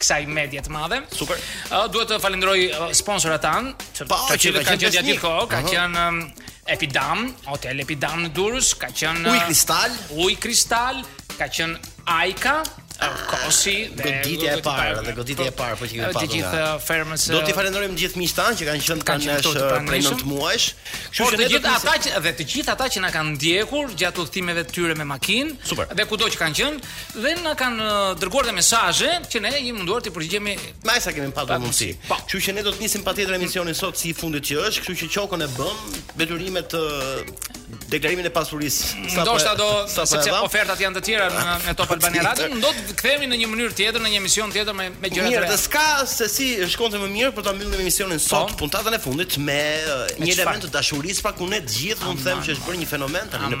kësaj medie të madhe. Super. Uh, duhet të falenderoj uh, sponsorat tan, që po, të cilët kanë qenë gjatë kohë, ka qenë um, Epidam, Hotel Epidam në Durrës, ka qenë Uj Kristal, Uj Kristal, ka qenë Aika, Kosi dhe goditja e parë dhe goditja e parë po që kemi pasur. Të gjithë fermës. Do t'i falenderojmë gjithë miqtë tanë që kanë qenë pranë nesh prej 9 muajsh. Kështu që të gjithë ata që dhe të gjithë ata që na kanë ndjekur gjatë udhëtimeve të tyre me makinë dhe kudo që kanë qenë, dhe na kanë dërguar dhe mesazhe që ne jemi munduar të përgjigjemi. Me sa kemi patur mundësi. Po. Kështu që ne do të nisim patjetër emisionin sot si i fundit që është, kështu që qokën e bëm, detyrimet të deklarimin e pasurisë. Sa ndoshta do sa sepse ofertat janë të tjera në në Top Albania Radio, do të kthehemi në një mënyrë tjetër, në një emision tjetër me me gjëra të reja. Mirë, s'ka se si shkonte më mirë për ta mbyllur emisionin po. sot, puntatën e fundit me një element të dashurisë, pra ku ne të gjithë mund të themi që është bërë një fenomen tani në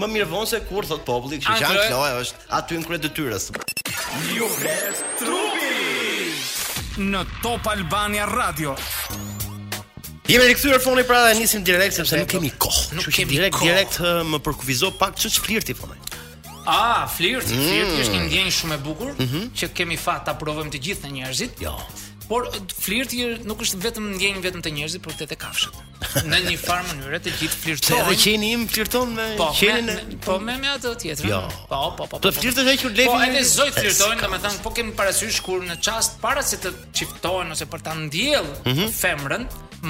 Më mirë vonë se kurrë thot populli, kështu që Anklo është aty në krye të detyrës. Ju flet trupi në Top Albania Radio. Jemi rikthyer Foni pra dhe nisim direkt sepse nuk kemi kohë. Kështu që direkt direkt më përkufizo pak ç'është flirti Foni. Ah, flirti, mm. flirti është një ndjenjë shumë e bukur mm -hmm. që kemi fat ta provojmë të gjithë ne njerëzit. Jo. Por flirti nuk është vetëm ndjenjë vetëm te njerëzit, por edhe te kafshët. në një farë mënyre të gjithë flirtojnë. Edhe qeni im flirton me po, qenin e po me me atë tjetrën. Jo. Po, po, po. Të flirtosh ai që lefin. Po, edhe zogjtë flirtojnë, domethënë po kemi parasysh kur në çast para se të çiftohen ose për ta ndjell mm -hmm. femrën,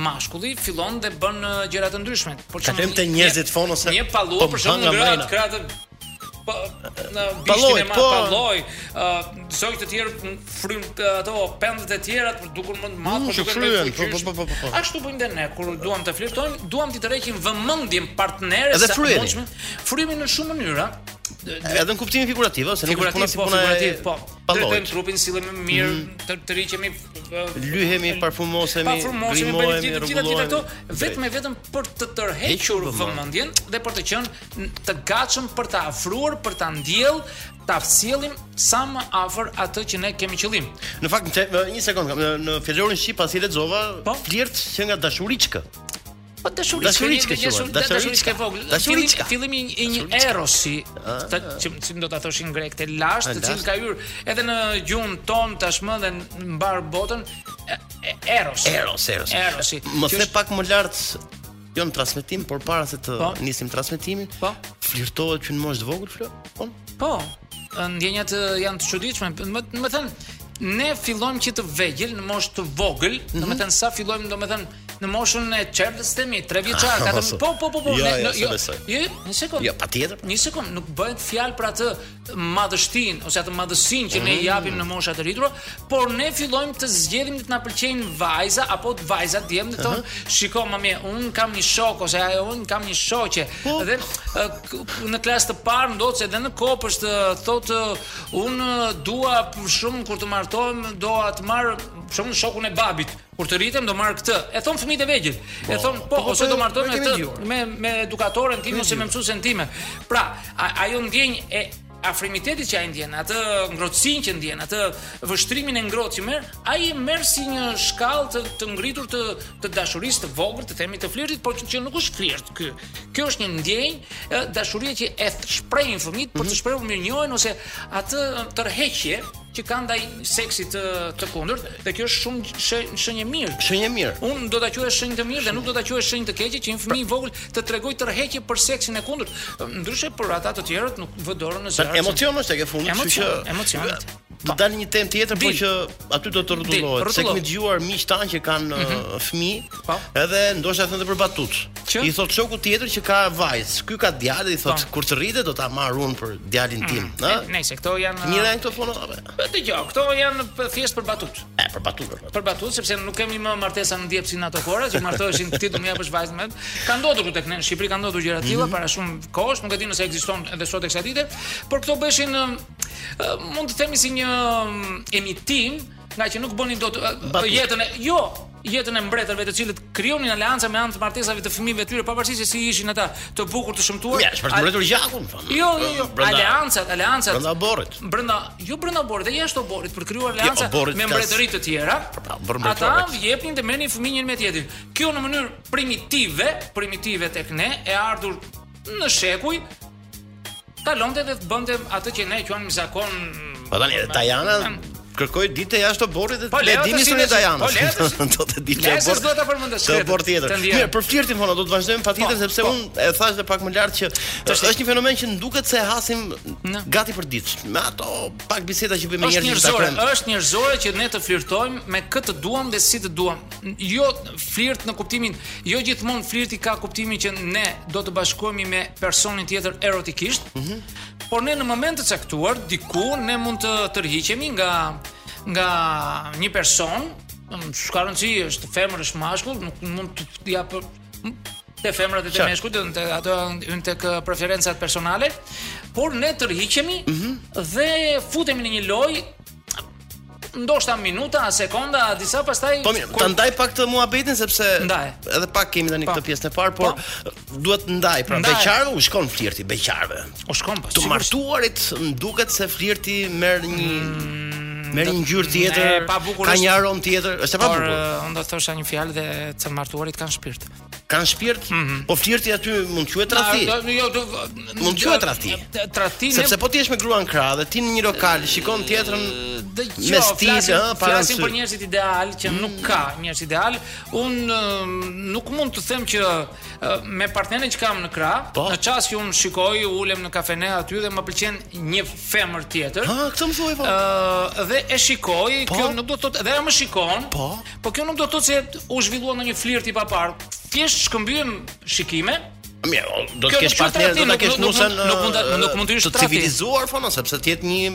mashkulli fillon dhe bën gjëra të ndryshme. Po çfarë? Ka te njerëzit Foni ose një pallua po, për shkak të grat, kratë Po, në bishtin e ma po. palloi, zogjtë të tjerë fryjnë ato pendët e tjera për t'u dukur më të madh, për t'u dukur më të fuqishëm. Po, po, po, po, Ashtu bëjmë dhe ne kur duam të flirtojmë, duam të tërheqim vëmendjen partneres së mundshme. Fryhemi në shumë mënyra. Edhe në kuptimin figurativ, ose në kuptimin si po, puna e po. Drejtojmë trupin, sillemi më mirë, mhm. të tërhiqemi, lyhemi, parfumosemi, parfumosemi, rregullojmë këto vetëm vetëm për të tërhequr vëmendjen dhe për të qenë të gatshëm për ta afruar, për ta ndjell, ta sjellim sa më afër atë që ne kemi qëllim. Në fakt, një sekond, në fjalorin shqip pasi lexova, po flirt qenka dashuriçkë. Po dashuriçkë, dashuriçkë, dashuriçkë, dashuriçkë e vogël. Dashuriçkë. Fillimi i një erosi, të ah. siç do ta thoshin grekët e lashtë, ah, i cili ka hyrë edhe në gjuhën tonë tashmë dhe mbarë botën. Eros. Eros, eros. Erosi. Më the pak më lart Jo në transmetim, por para se të po? nisim transmetimin, po? flirtohet që në moshë të vogël flë? Po. Po. Ndjenjat janë të çuditshme. Domethënë ne fillojmë që të vegjël në moshë të vogël, mm -hmm. domethënë sa fillojmë domethënë në moshën e çerdhes themi, 3 vjeçar, 4 vjeçar po po po po. Jo, jo, jo, jo, jo, një sekond. Jo, patjetër. Një sekond, nuk bëhet fjalë për atë madhështinë ose atë madhësinë që ne i japim në mosha të rritura, por ne fillojmë të zgjedhim të na pëlqejnë vajza apo te vajzat djemtë, thonë, shiko mami, un kam një shok ose ajo un kam një shoqe. Po. Dhe ë, k- në klasë të parë ndoshta edhe në kopësht ë, thotë un ë, dua për shembull kur të martohem, do të marr për shembull shokun e babit. Kur të rritem do marr këtë. E thon fëmijët e vegjël. Po, e thon po, po, po ose po, do martohem me të me me edukatoren time ose me mësuesen time. Pra, ajo ndjenjë e afrimitetit që ai ndjen, atë ngrohtësinë që ndjen, atë vështrimin e ngrohtë që merr, ai e merr si një shkallë të, të ngritur të të dashurisë të vogël, të themi të flirtit, por që nuk është flirt ky. Kjo është një ndjenjë dashurie që e shprehin fëmijët për të mhm. shprehur mirënjohjen ose atë tërheqje që kanë ndaj seksit të të kundërt dhe kjo është shumë shenjë e mirë. Shenjë e mirë. Unë do ta quaja shenjë të mirë dhe nuk do ta quaja shenjë të keqe që një fëmijë i vogël të tregojë tërheqje për seksin e kundërt. Ndryshe për ata të tjerët nuk vë dorën në zjarr. Emocion është tek e fundit, kështu që emocion. Do po. dal një temë tjetër, por që aty do të rrotullohet. Se kemi dëgjuar miq tanë që kanë mhm. uh, fëmijë, po. edhe ndoshta thënë për batut. Që? I thot shoku tjetër që ka vajzë. Ky ka djalë, i thot, po. kur të rritet do ta marr unë për djalin tim, mm. ëh? Mm. Nëse këto janë Një janë këto fono. Po dëgjoj, këto janë thjesht për batut. E për batut. Për batut, sepse nuk kemi më martesa në djep si në ato kohëra, që martoheshin ti do më japësh vajzën mua. Ka ndodhur tek ne në Shqipëri kanë ndodhur gjëra të tilla mhm. para shumë kohësh, nuk e di nëse ekziston edhe sot e kësaj dite, por këto bëheshin mund të themi si një imitim nga që nuk bënin dot jetën e jo jetën e mbretërve të cilët krijonin aleanca me anë të martesave të fëmijëve të tyre pavarësisht se si ishin ata të bukur të shëmtuar. Ja, është për të mbrojtur gjakun, thonë. Jo, jo, jo. Aleancat, aleancat. Brenda oborrit. Brenda, jo brenda oborrit, dhe jashtë oborrit për krijuar jo, aleanca me mbretëri të tjera. Po, po, ata jepnin dhe merrnin fëmijë njëri me tjetrin. Kjo në mënyrë primitive, primitive tek ne e ardhur në shekuj Kalonte dhe të bënte atë që ne e quajmë zakon. Po tani Dajana kërkoi dhe jashtë oborrit dhe po, le dini se ne Dajana. Po le të do të ditë që bor. do ta përmendësh. Te oborri tjetër. Mirë, për flirtin Ivona do të vazhdojmë patjetër po, sepse po. unë e thash edhe pak më lart që është një fenomen që duket se e hasim gati për ditë. Me ato pak biseda që bëjmë me njerëzit që takojmë. Është njerëzore që ne të flirtojmë me kë të duam dhe si të duam. jo flirt në kuptimin, jo gjithmonë flirti ka kuptimin që ne do të bashkohemi me personin tjetër erotikisht. Mm -hmm. Por ne në moment të caktuar diku ne mund të tërhiqemi nga nga një person, s'ka rëndësi është femër është mashkull, nuk mund të jap për te femrat e te meshkujt, do të ato hyjnë tek preferencat personale, por ne tërhiqemi mm -hmm. dhe futemi në një lojë ndoshta minuta, sekonda, disa pastaj Po mirë, ta ndaj pak këtë muhabetin sepse ndaj. edhe pak kemi tani po. këtë pjesën e parë, por po. duhet të ndaj, pra ndaj. beqarve u shkon flirti beqarve. U shkon pas. Po, te martuarit duket se flirti merr një mm merr një ngjyrë tjetër, ka një aromë tjetër, është e pabukur. Por unë do të thosha një fjalë dhe të martuarit kanë shpirt. kanë shpirt, mm -hmm. po flirti aty mund të quhet tradhti. Jo, jo, jo, mund të quhet tradhti. Tradhti. Sepse po ti je me gruan krah dhe ti në një lokal shikon tjetrën dhe me stil, ëh, pra. Flasim për njerëzit ideal që mm. nuk ka njerëz ideal. Un nuk mund të them që me partnerin që kam në krah, po. në çast që un shikoj, ulem në kafene aty dhe më pëlqen një femër tjetër. Ha, këtë më thuaj po. Ëh, dhe e shikoj, po. kjo nuk do të thotë, dhe ajo më shikon. Po. Po kjo nuk do të thotë se u zhvillua ndonjë flirt i paparë. Thjesht shkëmbyem shikime, Mirë, do të kesh partner, do ta kesh nusen nuk mund të nuk mund të ishte civilizuar Fono sepse të jetë një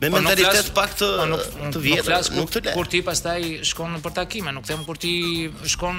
me po mentalitet pak të të vjetër, nuk të le. Kur ti pastaj shkon për takime, nuk them kur ti shkon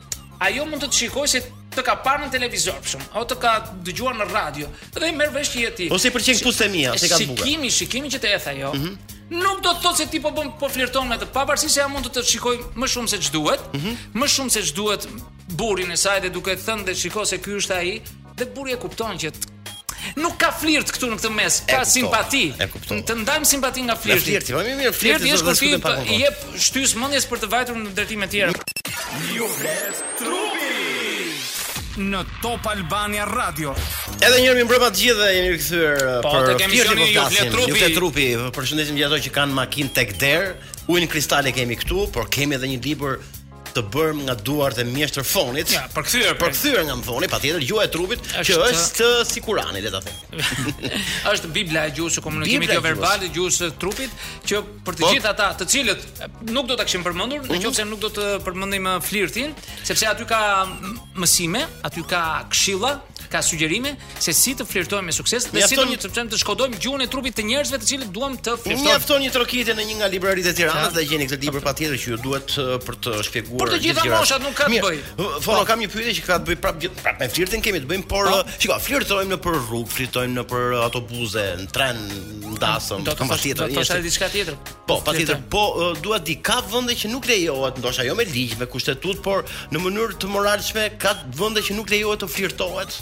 ajo mund të të shikojë se të ka parë në televizor për shembull, apo të ka dëgjuar në radio, dhe e merr vesh që je ti. Ose i pëlqen kupse mia, ose ka të bukur. Shikimi, shikimi që të hedh ajo. Mm -hmm. Nuk do të thotë se ti po bën po flirton me të, pavarësisht se ajo mund të të shikoj më shumë se ç'duhet, mm -hmm. më shumë se ç'duhet burrin e saj dhe duke thënë dhe shiko se ky është ai, Dhe burri e kupton që nuk ka flirt këtu në këtë mes, e kuptova, simpati. e kuptova. Të ndajmë simpatinë nga flirti. flirti, po, mirë, mirë, flirti flirti është do kur të ti shkojmë pak më i vonë. jep shtysë mendjes për të vajtur në drejtime të tjera. Në Top Albania Radio. Edhe një herë mirëmbrëma të gjithë dhe jemi rikthyer uh, Po, për tek flirtin emisioni po Ju flasim. flet trupi. Ju flet trupi. Përshëndesim gjithë ato që kanë makinë tek der. Ujin Kristal e kemi këtu, por kemi edhe një libër të bërë nga duart e mjeshtër Fonit. Ja, përkthyer, përkthyer nga Foni, patjetër gjuha e trupit është, që është si Kurani, le ta them. është Bibla e gjuhës së komunikimit jo verbal, gjuhës së trupit, që për të po. gjithë ata, të cilët nuk do ta kishim përmendur, mm -hmm. në qoftë se mhm. nuk do të përmendim flirtin, sepse aty ka mësime, aty ka këshilla, ka sugjerime, se si të flirtojmë me sukses dhe si do një të të shkodojmë gjuhën e trupit të njerëzve të cilët duam të flirtojmë. Mjafton një trokitje në një nga libraritë e Tiranës dhe gjeni këtë libër patjetër që ju duhet për të shpjeguar. Për të gjitha moshat nuk ka të bëj. Fono kam një pyetje që ka të bëj prapë gjithë prapë me flirtin kemi të bëjmë, por po. shiko, flirtojmë nëpër rrugë, flirtojmë nëpër autobuze, në tren, në dasëm, do të thotë do të thotë diçka tjetër. Po, patjetër, po dua të di ka vende që nuk lejohet, ndoshta jo me ligj, me kushtetutë, por në mënyrë të moralshme ka vende që nuk lejohet të flirtohet.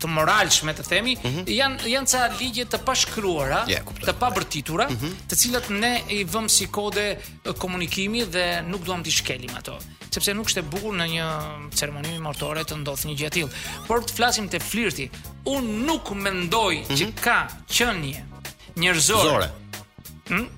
të moralshme të themi, mm -hmm. janë janë ca ligje të pashkruara, yeah, të pabërtitura, mm -hmm. të cilat ne i vëmë si kode komunikimi dhe nuk duam t'i shkelim ato sepse nuk është e bukur në një ceremoni mortore të ndodh një gjë e tillë. Por të flasim te flirti, un nuk mendoj mm -hmm. që mhm. ka qenie njerëzore. Zore. Hm?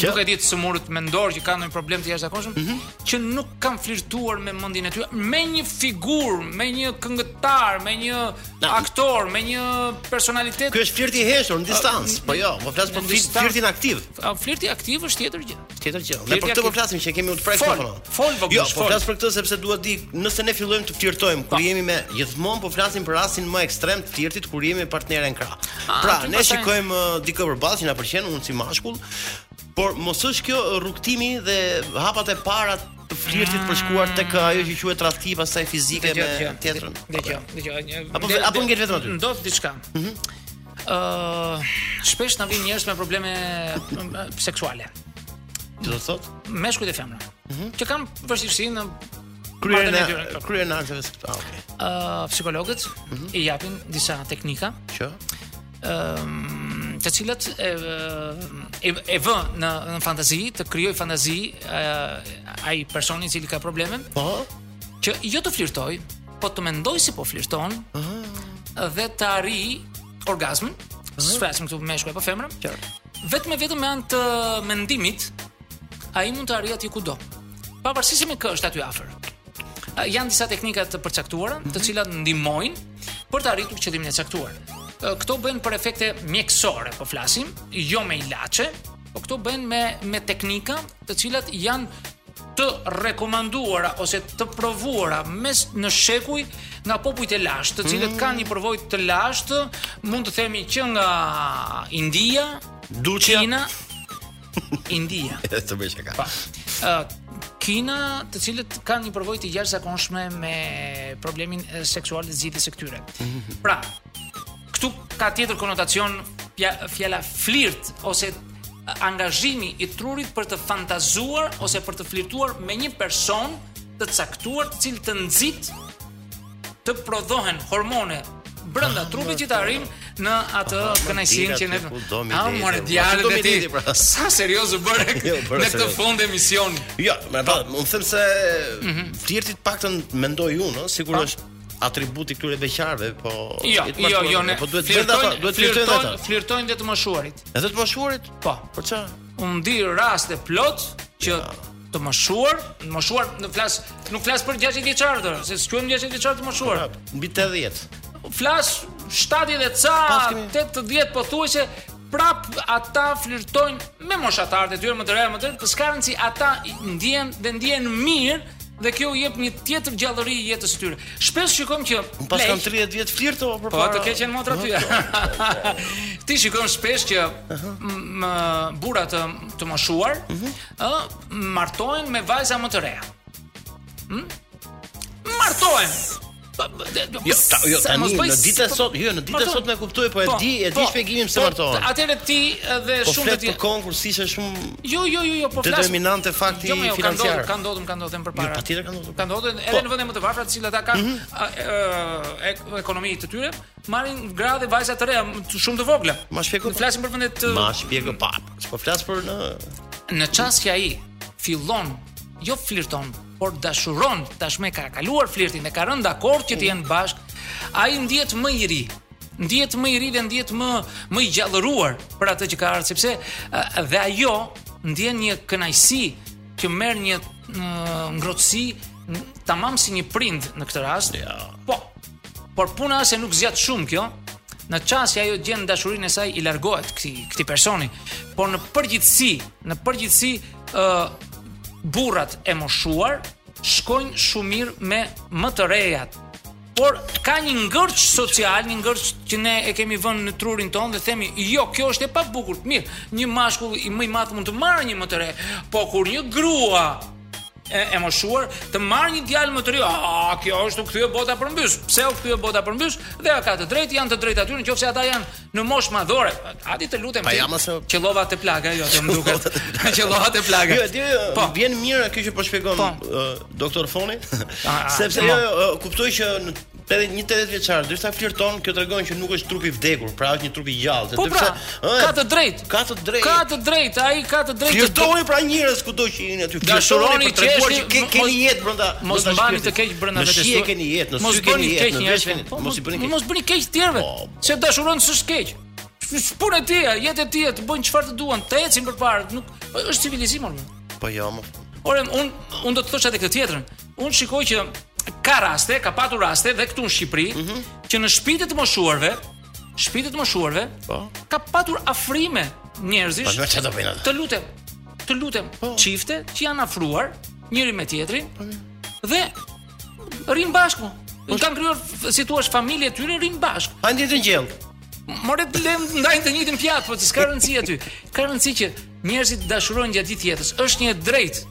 Që nuk e di, të sëmurët mendor që kanë ndonjë problem të jashtëzakonshëm, mm -hmm. që nuk kanë flirtuar me mendjen e tyre, me një figurë, me një këngëtar, me një Na. aktor, me një personalitet. Ky është flirti i heshtur në distancë, uh, po jo, më flas për flirtin aktiv. Flirti aktiv është tjetër gjë. Tjetër gjë. Ne për këtë po flasim që kemi ulë frekë Fol, fol. Jo, po flas për këtë sepse dua di, nëse ne fillojmë të flirtojmë kur jemi me gjithmonë po flasim për rastin më ekstrem të flirtit kur jemi me partneren krah. Ah, pra, ne shikojmë uh, dikë përballë që na pëlqen, unë si mashkull, por mos është kjo rrugtimi dhe hapat e para të flirtit për shkuar tek mm. ajo që quhet tradhti pastaj fizike me tjetrën. Dëgjo, dëgjo. Apo apo ngel vetëm aty. Ndodh diçka. Mhm. Ëh, shpesh na vijnë njerëz me probleme seksuale. Që do të thotë? Meshkuj e femra. Mm -hmm. Që kanë vështirësi në kryerjen e tyre. Po. Kryerjen e akteve së këta. Okej. Okay. Ë uh, psikologët mm -hmm. i japin disa teknika. Që ëm um, të cilat e e, e vë në në fantazi, të krijoj fantazi uh, ai personi i cili ka probleme. Po. Që jo të flirtoj, po të mendoj si po flirton. Ëh. Uh -huh. Dhe të arrijë orgazmin, mm -hmm. flasim këtu meshkuj apo femra. Qartë. Vetëm e vetëm me anë të mendimit ai mund të arrijë aty ku do. Pavarësisht se me kë është aty afër. Janë disa teknika të përcaktuara, të mhm. cilat ndihmojnë për të arritur qëllimin e caktuar. Këto bëhen për efekte mjekësore, po flasim, jo me ilaçe, po këto bëhen me me teknika të cilat janë të rekomanduara ose të provuara mes në shekuj nga popujt e lashtë, të cilët kanë një përvojë të lashtë, mund të themi që nga India, Turqia. Kina, India. Të bëj çka. Pa. Ë Kina, të cilët kanë një përvojë të jashtëzakonshme me problemin seksual të zgjidhjes së këtyre. Pra, Këtu ka tjetër konotacion fjala flirt ose angazhimi i trurit për të fantazuar ose për të flirtuar me një person të caktuar, i cili të nxit të prodhohen hormone brenda trupit që të arrijmë në atë ah, kënaqësinë që ne a more djalë dhe ti. Pra. Sa serioz u bëre jo, në këtë fund emisioni? Jo, më pa, unë them se mhm. flirti të paktën mendoj unë, sikur është atribut i këtyre beqarëve, po jo, jo, jo, jo, po duhet të flirtojnë, duhet të flirtojnë ata. Flirtojnë dhe të moshuarit. Edhe të moshuarit? Po. Po ça? Unë di raste plot që të moshuar, të moshuar kur flas, nuk flas për 60 vjeçarë, se s'quhen 60 vjeçarë të moshuar. Mbi 80. Flas 70 e ca, 80 pothuajse prap ata flirtojnë me moshatarët e tyre më të reja më të të skarin si ata ndihen dhe ndihen mirë dhe kjo u jep një tjetër gjallëri jetës së tyre. Shpesh shikojmë që Unë pas kam 30 vjet flirto për para. Po ta ha të keqen motra ty. Ti shikon shpesh që më burra të të moshuar, mhm. ë, martohen me vajza më të reja. Hm? Martohen. Jo, ta, jo tani po në ditën e po- sot, jo në ditën e po- sot më kuptoj, po e po- di, e di shpjegimin pse martohen. Atëherë ti dhe shumë të tjerë. Po konkur si është shumë Jo, jo, jo, jo, po flas. Determinante fakti jo, jo, financiar. Ka ndodhur, ka ndodhur më përpara. Jo, patjetër ka ndodhur. Ka ndodhur edhe në vende më të varfra, të cilat ata kanë mhm. ekonomi të tyre, marrin gra dhe vajza të reja, shumë të vogla. Ma shpjego. Flasim për vendet të Ma shpjego pa. Po flas për në në çast që ai fillon, jo flirton, por dashuron, tashmë e ka kaluar flirtin, dhe ka rënë dakord që të jenë bashkë, ai ndihet më i ri ndihet më i ri dhe ndihet më më i gjallëruar për atë që ka ardhur sepse dhe ajo ndjen një kënaqësi që merr një ngrohtësi tamam si një prind në këtë rast. Ja. Po, Por puna është se nuk zgjat shumë kjo. Në çast që ajo gjen dashurinë e saj i largohet këtij këtij personi. Por në përgjithësi, në përgjithësi ë uh, burrat e moshuar shkojnë shumë mirë me më të rejat. Por ka një ngërç social, një ngërç që ne e kemi vënë në trurin tonë dhe themi, "Jo, kjo është e pabukur." Mirë, një mashkull më i madh mund të marrë një më të re, po kur një grua e e moshuar të marrë një djalë më të ri. Ah, kjo është u kthye bota përmbys. Pse u kthye bota përmbys? Dhe ajo ka të drejtë, janë të drejtat e tyre, në qoftë se ata janë në moshë madhore. Adi të lutem ti. Qëllova te plaga jote, më duket. Qëllova te plaga. Jo, ti po vjen mirë kjo që po shpjegon po. doktor Foni, ah, ah, sepse jo, kuptoj që Edhe një 80 vjeçar, derisa flirton, kjo tregon që nuk është trup i vdekur, pra është një trup i gjallë, sepse po pra, ë, ka të drejtë. Ka të drejtë. Ka të drejtë, ai ka të drejtë. Flirtoni pra njerëz kudo që jeni aty. Dashuroni për të treguar që keni jetë brenda mos mbani të keq brenda vetes. Mos keni jetë, në sy keni jetë, në vesh keni. Po, mos i bëni keq. Mos bëni keq të tjerëve. Po, po. Se dashuron s'është keq. Punë e tij, jetë e tij, të bëjnë çfarë të duan, të ecin përpara, nuk është civilizim, ore. Po jo, më. Ore unë unë do të thosha edhe këtë tjetrën. Unë shikoj që ka raste, ka patur raste dhe këtu në Shqipëri, mm -hmm. që në shtëpitë e të moshuarve, shtëpitë e të moshuarve, po, ka patur afrime njerëzish. Po çfarë do bëjnë ata? Të lutem, të lutem, po. çifte që janë afruar njëri me tjetrin po. dhe rrinë bashkë. Po kanë krijuar si të thuash familjen e tyre rrinë bashkë. Hanë një gjellë. More të lutem ndajnë të njëjtën pjatë, po s'ka rëndësi aty. Ka rëndësi që njerëzit dashurojnë gjatë gjithë jetës. Është një e drejtë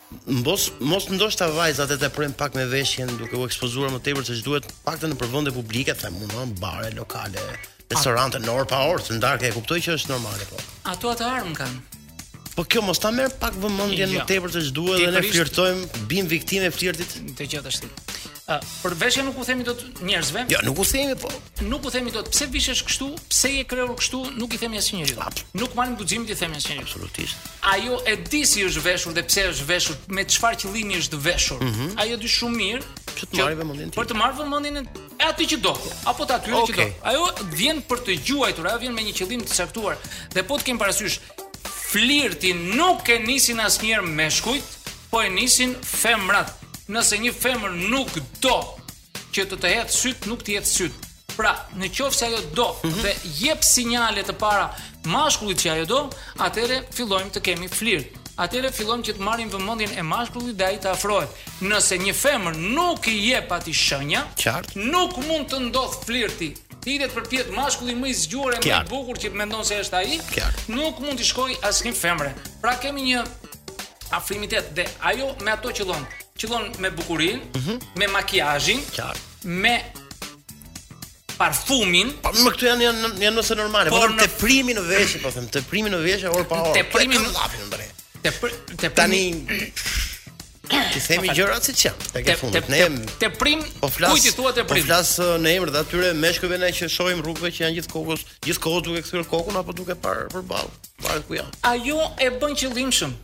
Mos, mos ndoshta vajzat e teprojnë pak me veshjen duke u ekspozuar më tepër se ç'duhet, paktën nëpër vende publike, them unë, në bare, lokale, restorante, në orë pa orë, se në darkë e kuptoj që është normale po. Ato atë armë kanë. Po kjo mos ta merr pak vëmendjen jo. më tepër se ç'duhet dhe ne flirtojmë, bim viktimë e flirtit. Të gjithë ashtu. Për veshjen nuk u themi dot njerëzve. Jo, nuk u themi po. Nuk u themi dot pse vishesh kështu, pse je krehur kështu, nuk i themi asnjë njeriu. Nuk marrim guxim t'i themi asnjë njeri. Absolutisht. Ajo e di si është veshur dhe pse është veshur, me çfarë qëllimi është veshur. Mm -hmm. Ajo di shumë mirë që të marrë vëmendjen. Për të marrë vëmendjen e atij që do, apo të atyre okay. që do. Ajo vjen për të gjuajtur, ajo vjen me një qëllim të caktuar. Dhe po të kem parasysh, Flirtin nuk e nisin asnjëherë meshkujt, po e nisin femrat. Nëse një femër nuk do që të të hedhë sytë, nuk të hedh sytë. Pra, në qoftë se ajo do mm -hmm. dhe jep sinjale të para mashkullit që ajo do, atëherë fillojmë të kemi flirt. Atëherë fillojmë që të marrim vëmendjen e mashkullit dhe ai të afrohet. Nëse një femër nuk i jep atij shenja, nuk mund të ndodhë flirti. Edhe po të jetë mashkulli më i zgjuar e më i bukur që mendon se është ai, nuk mund t'i shkojë asnjë femre. Pra kemi një afrimitet dhe ajo me ato qëllon, qëllon me bukurinë, mm -hmm. me makiazhin, me parfumin. Po mo këto janë janë janë nëse normale, po në teprimin në veshje, po them, teprimin në veshje orë pa orë. Teprimin në flirtim ndër. Te te tani T'i themi gjërat siç janë. Tek e fundit ne jemi teprim. Po flas. Kujt i thua ti teprim? Po flas në emër të atyre meshkujve na që shohim rrugëve që janë gjithë kokës, gjithë kohë duke kthyer kokën apo duke parë përballë. Varet ku janë. Ajo e bën qëllimshëm.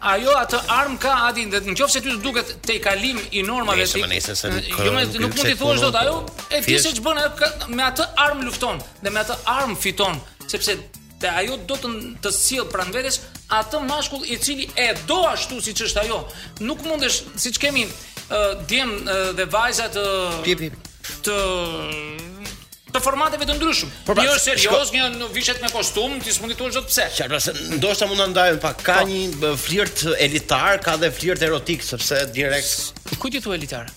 Ajo atë armë ka Adi, nëse ty të duket tejkalim i normave ti. Jo më nuk mund t'i thuash dot ajo e di se ç'bën ajo me atë armë lufton dhe me atë armë fiton sepse dhe ajo do të të sjellë pranë vetes atë mashkull i cili e do ashtu siç është ajo. Nuk mundesh siç kemi uh, djem uh, dhe vajza të Pipi. të të formateve të ndryshëm. Por një është serioz, njëri vishet me kostum, ti s'mund t'i thuash dot pse. Qartë, se ndoshta mund ta ndajmë pak ka po. një flirt elitar, ka dhe flirt erotik sepse direkt kujt i thua elitar?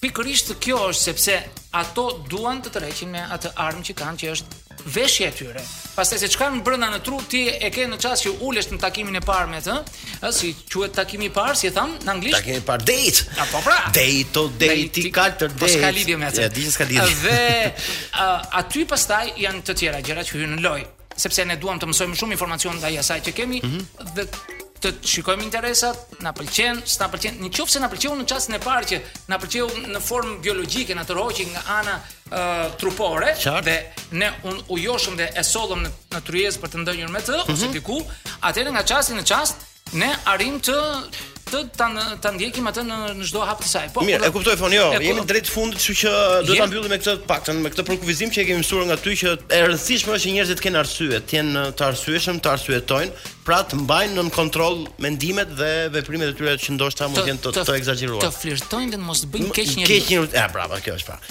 Pikërisht kjo është sepse ato duan të tërheqin me atë armë që kanë që është veshja e tyre. Pastaj se ç'kanë brenda në tru ti e ke në çast që ulesh në takimin e parë me të, ë si quhet takimi i parë, si i thonë në anglisht? Takimi i parë date. A po pra. Date to date i kaltër date. Po s'ka lidhje me atë. Jo e di që s'ka lidhje. Dhe uh, aty pastaj janë të tjera gjëra që hyjnë në lojë. sepse ne duam të mësojmë shumë informacion ndaj asaj që kemi mm -hmm. dhe të shikojmë interesat, na pëlqen, s'na pëlqen. Në qoftë se na pëlqeu në çastin e parë që na pëlqeu në formë biologjike, na tërhoqi nga ana uh, trupore Qart. dhe ne u, u joshëm dhe e sollëm në, në tryezë për të ndënjur me të mm -hmm. ose mhm. diku, atëherë nga çasti në çast Ne arrim të të ta ta ndjekim atë në në çdo hap të saj. Po. Mirë, pra, e kuptoj fon, jo, jemi drejt fundit, kështu që duhet ta mbyllim me këtë të paktën, me këtë përkufizim që e kemi mësuar nga ty që e rëndësishme është që njerëzit të kenë arsye, të jenë të arsyeshëm, të arsyetojnë, pra të mbajnë nën kontroll mendimet dhe veprimet e tyre që ndoshta mund të jenë të, të, të ekzagjeruara. Të flirtojnë dhe të mos bëjnë keq njerëzve. Keq njerëzve, e bravo, kjo është fakt.